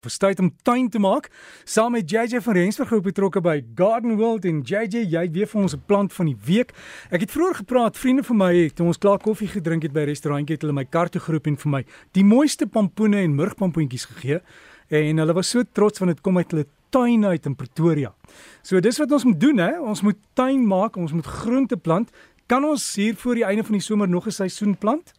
Verstaan om tuin te maak saam met JJ van Rensburg ook betrokke by Garden World en JJ jy weet vir ons 'n plant van die week. Ek het vroeër gepraat, vriende van my het toe ons klaar koffie gedrink het by 'n restaurantjie het hulle my kar toe geroep en vir my die mooiste pampoene en murgpampoentjies gegee en hulle was so trots want dit kom uit hulle tuin uit in Pretoria. So dis wat ons moet doen hè, ons moet tuin maak, ons moet groente plant. Kan ons hier voor die einde van die somer nog 'n seisoen plant?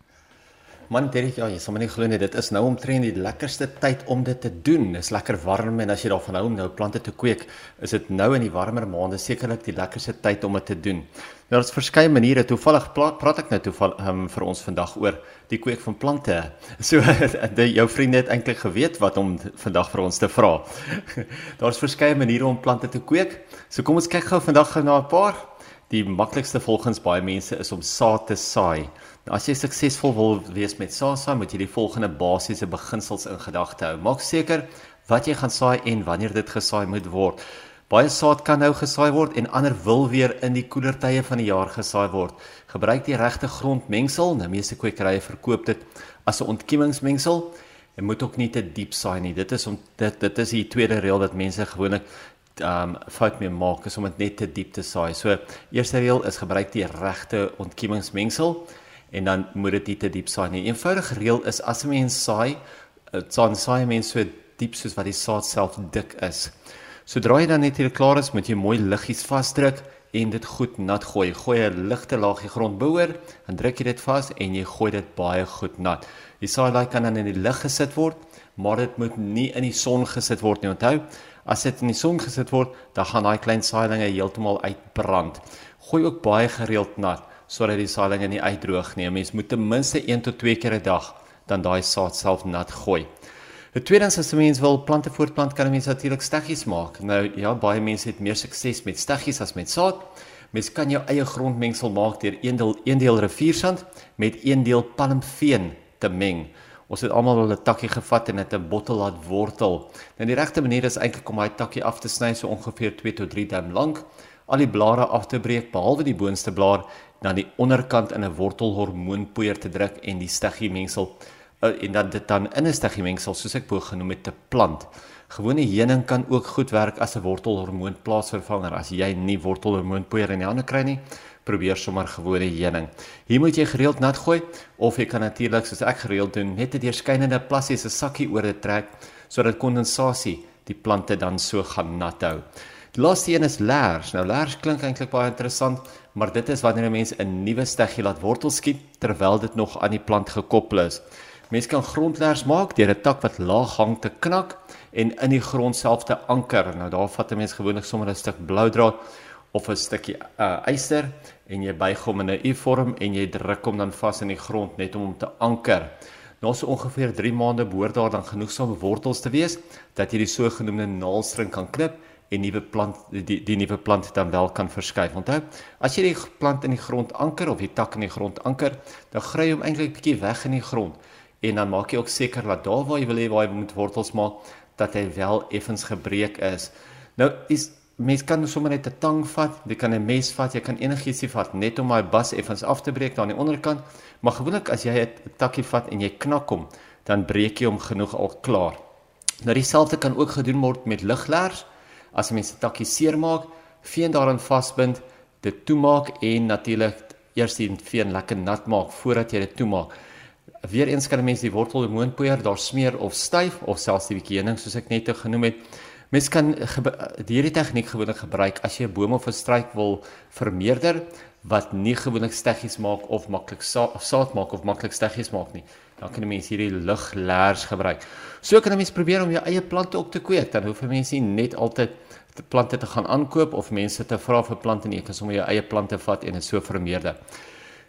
Man, Derek, ja, jy sal my nie glo nie, dit is nou omtrent die lekkerste tyd om dit te doen. Dit is lekker warm en as jy daarvan hou om nou plante te kweek, is dit nou in die warmer maande sekerlik die lekkerste tyd om dit te doen. Nou daar's verskeie maniere. Toevallig praat ek nou toevallig um, vir ons vandag oor die kweek van plante. So die, jou vriende het eintlik geweet wat om vandag vir ons te vra. daar's verskeie maniere om plante te kweek. So kom ons kyk gou vandag na 'n paar. Die maklikste volgens baie mense is om saad te saai. Nou, as jy suksesvol wil wees met SASA, moet jy die volgende basiese beginsels in gedagte hou. Maak seker wat jy gaan saai en wanneer dit gesaai moet word. Baie saad kan nou gesaai word en ander wil weer in die koeler tye van die jaar gesaai word. Gebruik die regte grondmengsel. Nou meeste kwekerye verkoop dit as 'n ontkiemingsmengsel. En moet ook nie te diep saai nie. Dit is om dit dit is die tweede reël wat mense gewoonlik um fout mee maak is om dit net te diep te saai. So eerste reël is gebruik die regte ontkiemingsmengsel en dan moet dit nie te diep saai nie. Eenvoudige reël is as 'n mens saai, dan saai mens so diep soos wat die saad self dik is. Sodra jy dan net hier klaar is, moet jy mooi liggies vasdruk en dit goed nat gooi. Gooi 'n ligte laagie grond boor, dan druk jy dit vas en jy gooi dit baie goed nat. Die saai kan dan in die lug gesit word, maar dit moet nie in die son gesit word nie. Onthou, as dit in die son gesit word, dan gaan daai klein saailinge heeltemal uitbrand. Gooi ook baie gereeld nat sodat die saailinge nie uitdroog nie. Mens moet ten minste 1 tot 2 keer 'n dag dan daai saad self nat gooi. Die tweede is as 'n mens wil plante voortplant, kan 'n mens natuurlik steggies maak. Nou ja, baie mense het meer sukses met steggies as met saad. Mens kan jou eie grondmengsel maak deur 1 deel 1 deel riviersand met 1 deel palmveen te meng. Ons het almal al 'n takkie gevat en dit 'n bottel laat wortel. Nou die regte manier is eintlik om daai takkie af te sny so ongeveer 2 tot 3 duim lank, al die blare af te breek behalwe die boonste blaar na die onderkant in 'n wortelhormoonpoeier te druk en die stegiemengsel uh, en dan dit dan in 'n stegiemengsel soos ek bo genoem het te plant. Gewone heuning kan ook goed werk as 'n wortelhormoon plaasvervanger. As jy nie wortelhormoonpoeier in die hande kry nie, probeer sommer gewone heuning. Hier moet jy gereeld nat gooi of jy kan natuurlik soos ek gereeld doen, net 'n deurskynende plastiese sakkie oor dit trek sodat kondensasie die plante dan so gaan nat hou. Die laaste een is lers. Nou lers klink eintlik baie interessant, maar dit is wanneer 'n mens 'n nuwe steggie laat wortel skiet terwyl dit nog aan die plant gekoppel is. Mens kan grondlers maak deur 'n tak wat laag hang te knak en in die grond self te anker. Nou daar vat 'n mens gewoonlik sommer 'n stuk blou draad of 'n stukkie uh, yster en jy buig hom in 'n U-vorm en jy druk hom dan vas in die grond net om hom te anker. Na so ongeveer 3 maande behoort daar dan genoegsame wortels te wees dat jy die sogenaamde naalstring kan knip en nuwe plant die die nuwe plant dan wel kan verskuif. Onthou, as jy die plant in die grond anker of die tak in die grond anker, dan gry hom eintlik bietjie weg in die grond en dan maak jy ook seker dat daar waar jy wil hê waar hy moet wortels maak, dat hy wel effens gebreek is. Nou is mens kan sommer net 'n tang vat, jy kan 'n mes vat, jy kan enigiets vat net om daai bas effens af te breek daar aan die onderkant. Maar gewoonlik as jy 'n takkie vat en jy knak hom, dan breek jy hom genoeg al klaar. Nou dieselfde kan ook gedoen word met liglers as mense takkie seermaak, veen daarin vasbind, dit toemaak en natuurlik eers die veen lekker nat maak voordat jy dit toemaak. Weereens kan mense die wortelhormoonpoeier daar smeer of styf of selfs die bietjie heuning soos ek net genoem het. Mens kan hierdie tegniek gewoonlik gebruik as jy 'n boom of 'n struik wil vermeerder wat nie gewoonlik steggies maak of maklik sa saad maak of maklik steggies maak nie. Dan kan 'n mens hierdie liglers gebruik. So kan 'n mens probeer om jou eie plante op te kweek. Dan hoef 'n mens nie net altyd te plante te gaan aankoop of mense te vra vir plante nie. Jy kan sommer jou eie plante vat en dit so vermeerder.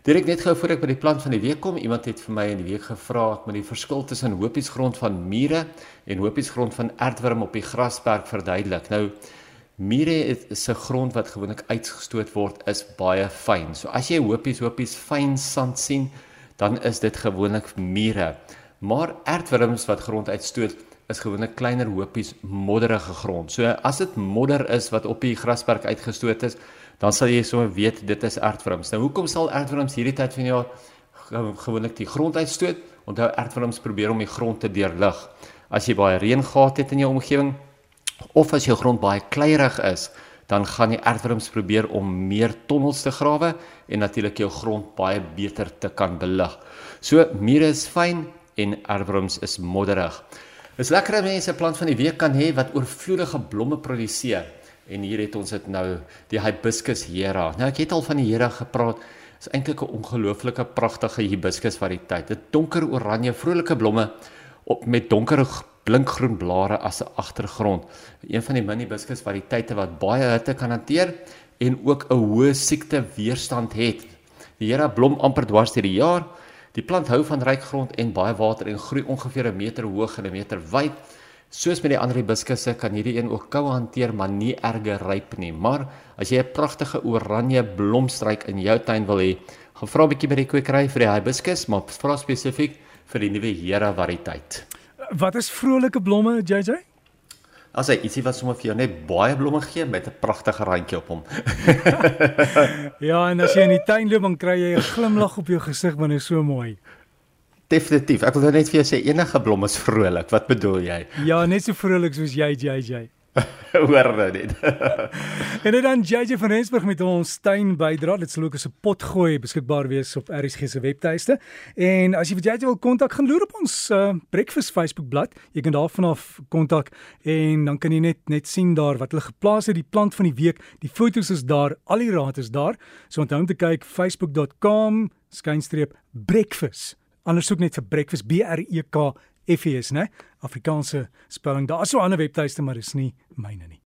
Direk net gou voor ek by die plant van die week kom, iemand het vir my in die week gevra ek moet die verskil tussen hopiesgrond van mure en hopiesgrond van aardwurm op die grasperk verduidelik. Nou Mure se grond wat gewoonlik uitgestoot word is baie fyn. So as jy hopies hopies fyn sand sien, dan is dit gewoonlik mure. Maar aardwurms wat grond uitstoot is gewoonlik kleiner hopies modderige grond. So as dit modder is wat op die grasperk uitgestoot is, dan sal jy sommer weet dit is aardwurms. Nou hoekom sal aardwurms hierdie tyd van die jaar gewoonlik die grond uitstoot? Onthou aardwurms probeer om die grond te deurlig. As jy baie reën gehad het in jou omgewing of as jou grond baie kleierig is, dan gaan die aardwurms probeer om meer tonnels te grawe en natuurlik jou grond baie beter te kan belig. So mure is fyn en aardwurms is modderig. Dis lekker dat mense plant van die week kan hê wat oorvloedige blomme produseer. En hier het ons dit nou die hibiscus hiera. Nou ek het al van die hiera gepraat. Dit is eintlik 'n ongelooflike pragtige hibiscus variëteit. Dit donker oranje vrolike blomme op met donker blinkgroen blare as 'n agtergrond. Een van die mini hibiscus variëteite wat baie hitte kan hanteer en ook 'n hoë siekte weerstand het. Die hiera blom amper dwars deur die jaar. Die plant hou van ryk grond en baie water en groei ongeveer 'n meter hoog en 'n meter wyd. Soos met die ander hibiskusse kan hierdie een ook koue hanteer, maar nie erge ryp nie. Maar as jy 'n pragtige oranje blomstruik in jou tuin wil hê, gaan vra 'n bietjie by die kwekery vir die hibiscus, maar vra spesifiek vir die nuwe Hera variëteit. Wat is vrolike blomme, JJ? As hy ietsie wat sommer vir jou net baie blomme gee met 'n pragtige randjie op hom. ja, en as jy in die tuin loop, dan kry jy 'n glimlag op jou gesig wanneer dit so mooi. Definitief. Ek wil net vir jou sê enige blom is vrolik. Wat bedoel jy? Ja, net so vrolik soos jy, JJ. Hoor nou net. en dit dan JJ van Rensburg met ons tuin bydra. Dit sal ook as 'n pot gooi beskikbaar wees op RSG se webtuiste. En as jy vir JJ wil kontak, gaan loer op ons uh, Breakfast Facebook bladsy. Jy kan daarvan af kontak en dan kan jy net net sien daar wat hulle geplaas het, die plant van die week, die foto's is daar, al die raad is daar. So onthou om te kyk facebook.com skynstreep breakfast. Anders soek net vir breakfast B R E K FES, né? Afrikaanse spelling. Daar's so 'n ander webtuiste, maar dis nie myne nie.